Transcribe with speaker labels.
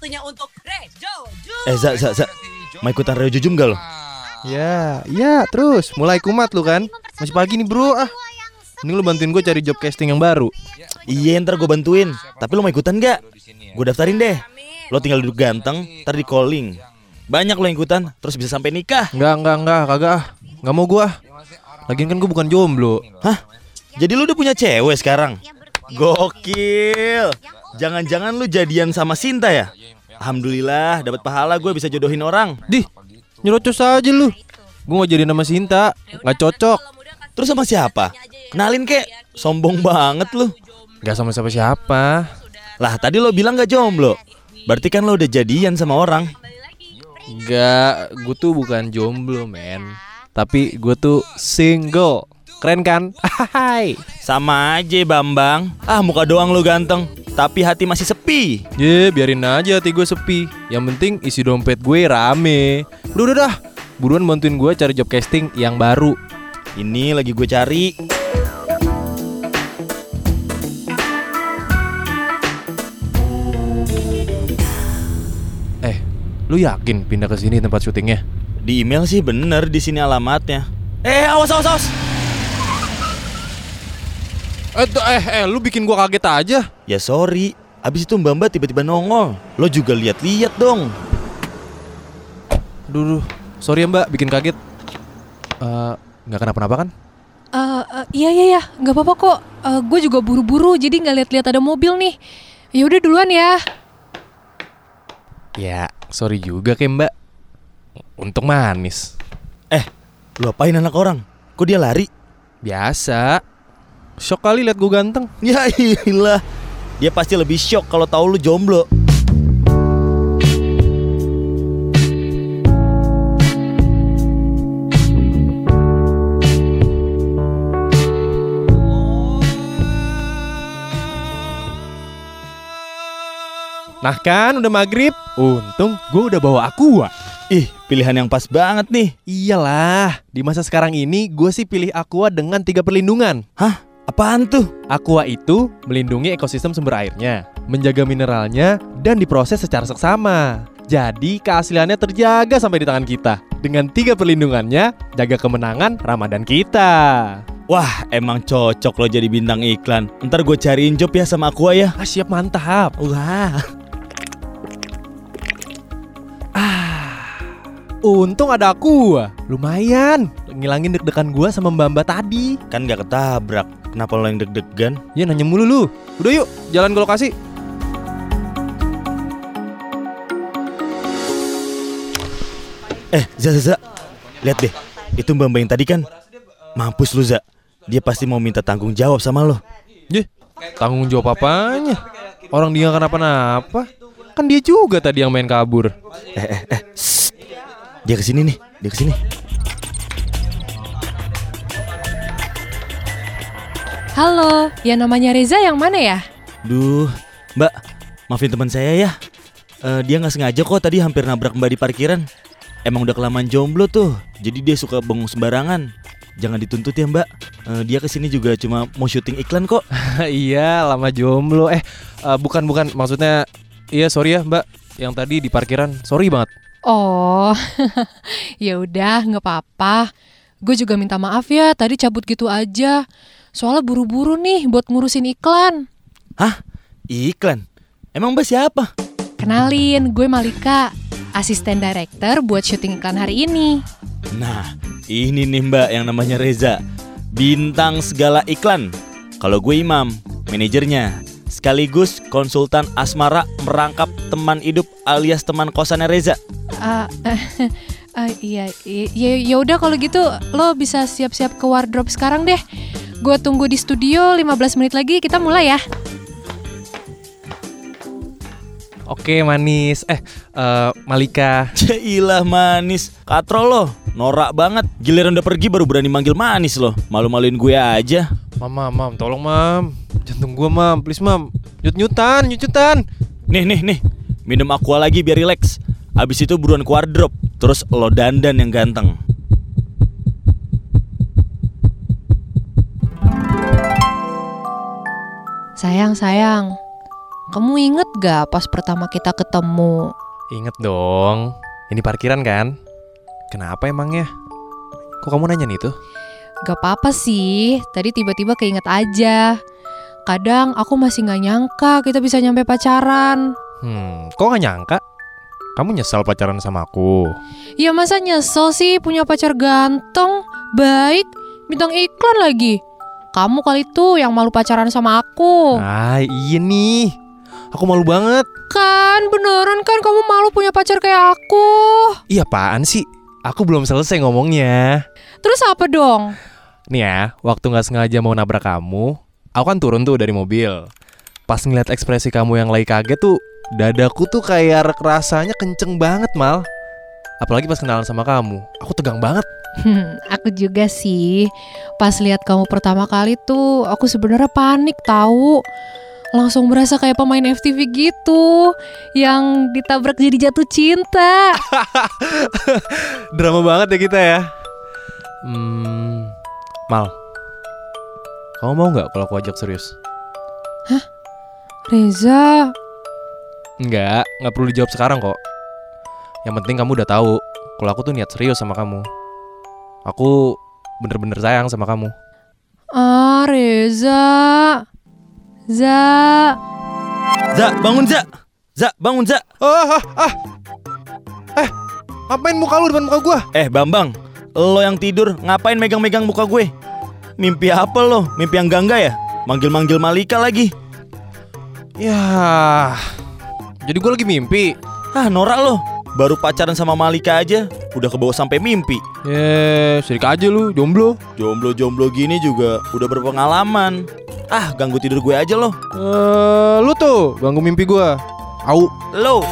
Speaker 1: Waktunya untuk Rejo Jum.
Speaker 2: Eh, Za, Za, Za. Mau ikutan Reo Jujum gak lo?
Speaker 3: Ya, ya terus mulai kumat lu kan Masih pagi nih bro ah Ini lu bantuin gue cari job casting yang baru
Speaker 2: Iya, ntar gue bantuin. Tapi lo mau ikutan gak? Gue daftarin deh. Lo tinggal duduk ganteng, ntar di calling. Banyak lo yang ikutan, terus bisa sampai nikah.
Speaker 3: Enggak, enggak, enggak, kagak ah Enggak mau gue Lagian kan gue bukan jomblo
Speaker 2: Hah? Jadi lu udah punya cewek sekarang? Gokil. Jangan-jangan lu jadian sama Sinta ya? Alhamdulillah, dapat pahala gue bisa jodohin orang.
Speaker 3: Dih, nyerocos aja lu Gue gak jadi nama Sinta Gak cocok
Speaker 2: Terus sama siapa? Kenalin kek. Sombong banget lu.
Speaker 3: Gak sama siapa-siapa
Speaker 2: Lah, tadi lo bilang gak jomblo. Berarti kan lo udah jadian sama orang.
Speaker 3: Enggak, gue tuh bukan jomblo men Tapi gue tuh single Keren kan? Hai.
Speaker 2: Sama aja, Bambang. Ah, muka doang lu ganteng, tapi hati masih sepi.
Speaker 3: Ye, biarin aja hati gue sepi Yang penting isi dompet gue rame Udah, udah, dah Buruan bantuin gue cari job casting yang baru
Speaker 2: Ini lagi gue cari.
Speaker 3: Eh, lu yakin pindah ke sini tempat syutingnya?
Speaker 2: Di email sih bener di sini alamatnya. Eh, awas awas awas.
Speaker 3: Eh, eh, eh, lu bikin gua kaget aja.
Speaker 2: Ya sorry, abis itu Mbak Mbak tiba-tiba nongol. Lo juga lihat-lihat dong.
Speaker 3: Duh, duh. sorry ya mbak, bikin kaget. Eh, nggak kenapa-napa kan?
Speaker 4: Eh, eh, iya iya iya, nggak apa-apa kok. gue juga buru-buru, jadi nggak lihat-lihat ada mobil nih. Ya udah duluan ya.
Speaker 3: Ya, sorry juga kayak mbak. Untung manis.
Speaker 2: Eh, lu apain anak orang? Kok dia lari?
Speaker 3: Biasa. Shock kali liat gue ganteng.
Speaker 2: Ya iyalah. Dia pasti lebih shock kalau tahu lu jomblo.
Speaker 3: Nah kan, udah maghrib. Untung gue udah bawa aqua.
Speaker 2: Ih, pilihan yang pas banget nih.
Speaker 3: Iyalah, di masa sekarang ini gue sih pilih aqua dengan tiga perlindungan.
Speaker 2: Hah? Apaan tuh?
Speaker 3: Aqua itu melindungi ekosistem sumber airnya, menjaga mineralnya, dan diproses secara seksama. Jadi keasliannya terjaga sampai di tangan kita. Dengan tiga perlindungannya, jaga kemenangan Ramadan kita.
Speaker 2: Wah, emang cocok lo jadi bintang iklan. Ntar gue cariin job ya sama Aqua ya.
Speaker 3: Ah, siap mantap.
Speaker 2: Wah.
Speaker 3: Untung ada aqua. Lumayan, ngilangin deg-degan gua sama mbak-mbak tadi.
Speaker 2: Kan gak ketabrak. Kenapa lo yang deg-degan?
Speaker 3: Ya nanya mulu lu. Udah yuk, jalan ke lokasi.
Speaker 2: Eh, Za, Za, Za. Lihat deh. Itu mbak mbak yang tadi kan. Mampus lu, Za. Dia pasti mau minta tanggung jawab sama lo.
Speaker 3: Ye, tanggung jawab apanya? Orang dia kenapa-napa. Kan dia juga tadi yang main kabur.
Speaker 2: Eh, eh, eh. Shh. Dia ke sini nih. Dia ke sini.
Speaker 4: Halo, yang namanya Reza yang mana ya?
Speaker 2: Duh, Mbak. Maafin teman saya ya. Eh, dia nggak sengaja kok tadi hampir nabrak Mbak di parkiran. Emang udah kelamaan jomblo tuh. Jadi dia suka bengong sembarangan. Jangan dituntut ya Mbak. Eh, dia ke sini juga cuma mau syuting iklan kok.
Speaker 3: iya, lama jomblo. Eh, eh, bukan bukan maksudnya iya sorry ya, Mbak. Yang tadi di parkiran. Sorry banget.
Speaker 4: Oh, ya udah nggak apa-apa. Gue juga minta maaf ya, tadi cabut gitu aja. Soalnya buru-buru nih buat ngurusin iklan.
Speaker 2: Hah? Iklan? Emang Mbak siapa?
Speaker 4: Kenalin, gue Malika, asisten director buat syuting iklan hari ini.
Speaker 2: Nah, ini nih Mbak yang namanya Reza. Bintang segala iklan. Kalau gue Imam, manajernya. Sekaligus konsultan asmara merangkap teman hidup alias teman kosannya Reza.
Speaker 4: Ah, ah, iya, i- ya ya udah kalau gitu lo bisa siap-siap ke wardrobe sekarang deh. Gue tunggu di studio 15 menit lagi kita mulai ya.
Speaker 3: Oke, manis. Eh, eh, Malika.
Speaker 2: Cailah manis. Katro lo, norak banget. Giliran udah pergi baru berani manggil manis lo. Malu-maluin gue aja.
Speaker 3: Mam, mam, mam, tolong mam. Jantung gua mam, please mam. Nyut-nyutan, nyut-nyutan.
Speaker 2: Nih, nih, nih. Minum aqua lagi biar rileks. Abis itu buruan ke wardrobe. Terus lo dandan yang ganteng.
Speaker 4: Sayang, sayang. kamu inget gak pas pertama kita ketemu?
Speaker 3: Ingat dong. Ini parkiran kan? Kenapa emangnya? Kok kamu nanya nih tuh?
Speaker 4: Gak apa-apa sih, tadi tiba-tiba keinget aja. Kadang aku masih gak nyangka kita bisa nyampe pacaran.
Speaker 3: Hmm, kok gak nyangka? Kamu nyesal pacaran sama aku?
Speaker 4: Ya masa nyesel sih punya pacar ganteng, baik, bintang iklan lagi. Kamu kali tuh yang malu pacaran sama aku.
Speaker 3: Ah, iya nih. Aku malu banget.
Speaker 4: Kan beneran kan kamu malu punya pacar kayak aku.
Speaker 3: Iya apaan sih? Aku belum selesai ngomongnya.
Speaker 4: Terus apa dong?
Speaker 3: Nih ya, waktu nggak sengaja mau nabrak kamu, aku kan turun tuh dari mobil. Pas ngeliat ekspresi kamu yang lagi kaget tuh, dadaku tuh kayak rasanya kenceng banget mal. Apalagi pas kenalan sama kamu, aku tegang banget.
Speaker 4: Hmm, aku juga sih. Pas lihat kamu pertama kali tuh, aku sebenarnya panik tahu. Langsung berasa kayak pemain FTV gitu, yang ditabrak jadi jatuh cinta.
Speaker 3: Drama banget ya kita ya. Hmm, mal, kamu mau nggak kalau aku ajak serius?
Speaker 4: Reza,
Speaker 3: Enggak, nggak perlu dijawab sekarang kok. Yang penting kamu udah tahu kalau aku tuh niat serius sama kamu. Aku bener-bener sayang sama kamu.
Speaker 4: ah Reza, Za,
Speaker 2: Za, bangun Za. Za, bangun Za.
Speaker 3: Ah, ah, ah. Eh, ngapain muka lu depan muka gua?
Speaker 2: Eh, Bambang, lo yang tidur ngapain megang-megang muka gue? Mimpi apa lo? Mimpi yang gangga ya? Manggil-manggil Malika lagi.
Speaker 3: Ya, jadi gua lagi mimpi.
Speaker 2: Ah, norak lo. Baru pacaran sama Malika aja, udah kebawa sampai mimpi.
Speaker 3: Ya, sirik aja lu, jomblo.
Speaker 2: Jomblo-jomblo gini juga udah berpengalaman. Ah, ganggu tidur gue aja lo.
Speaker 3: Eh, lu tuh ganggu mimpi gua. Au.
Speaker 2: Lo,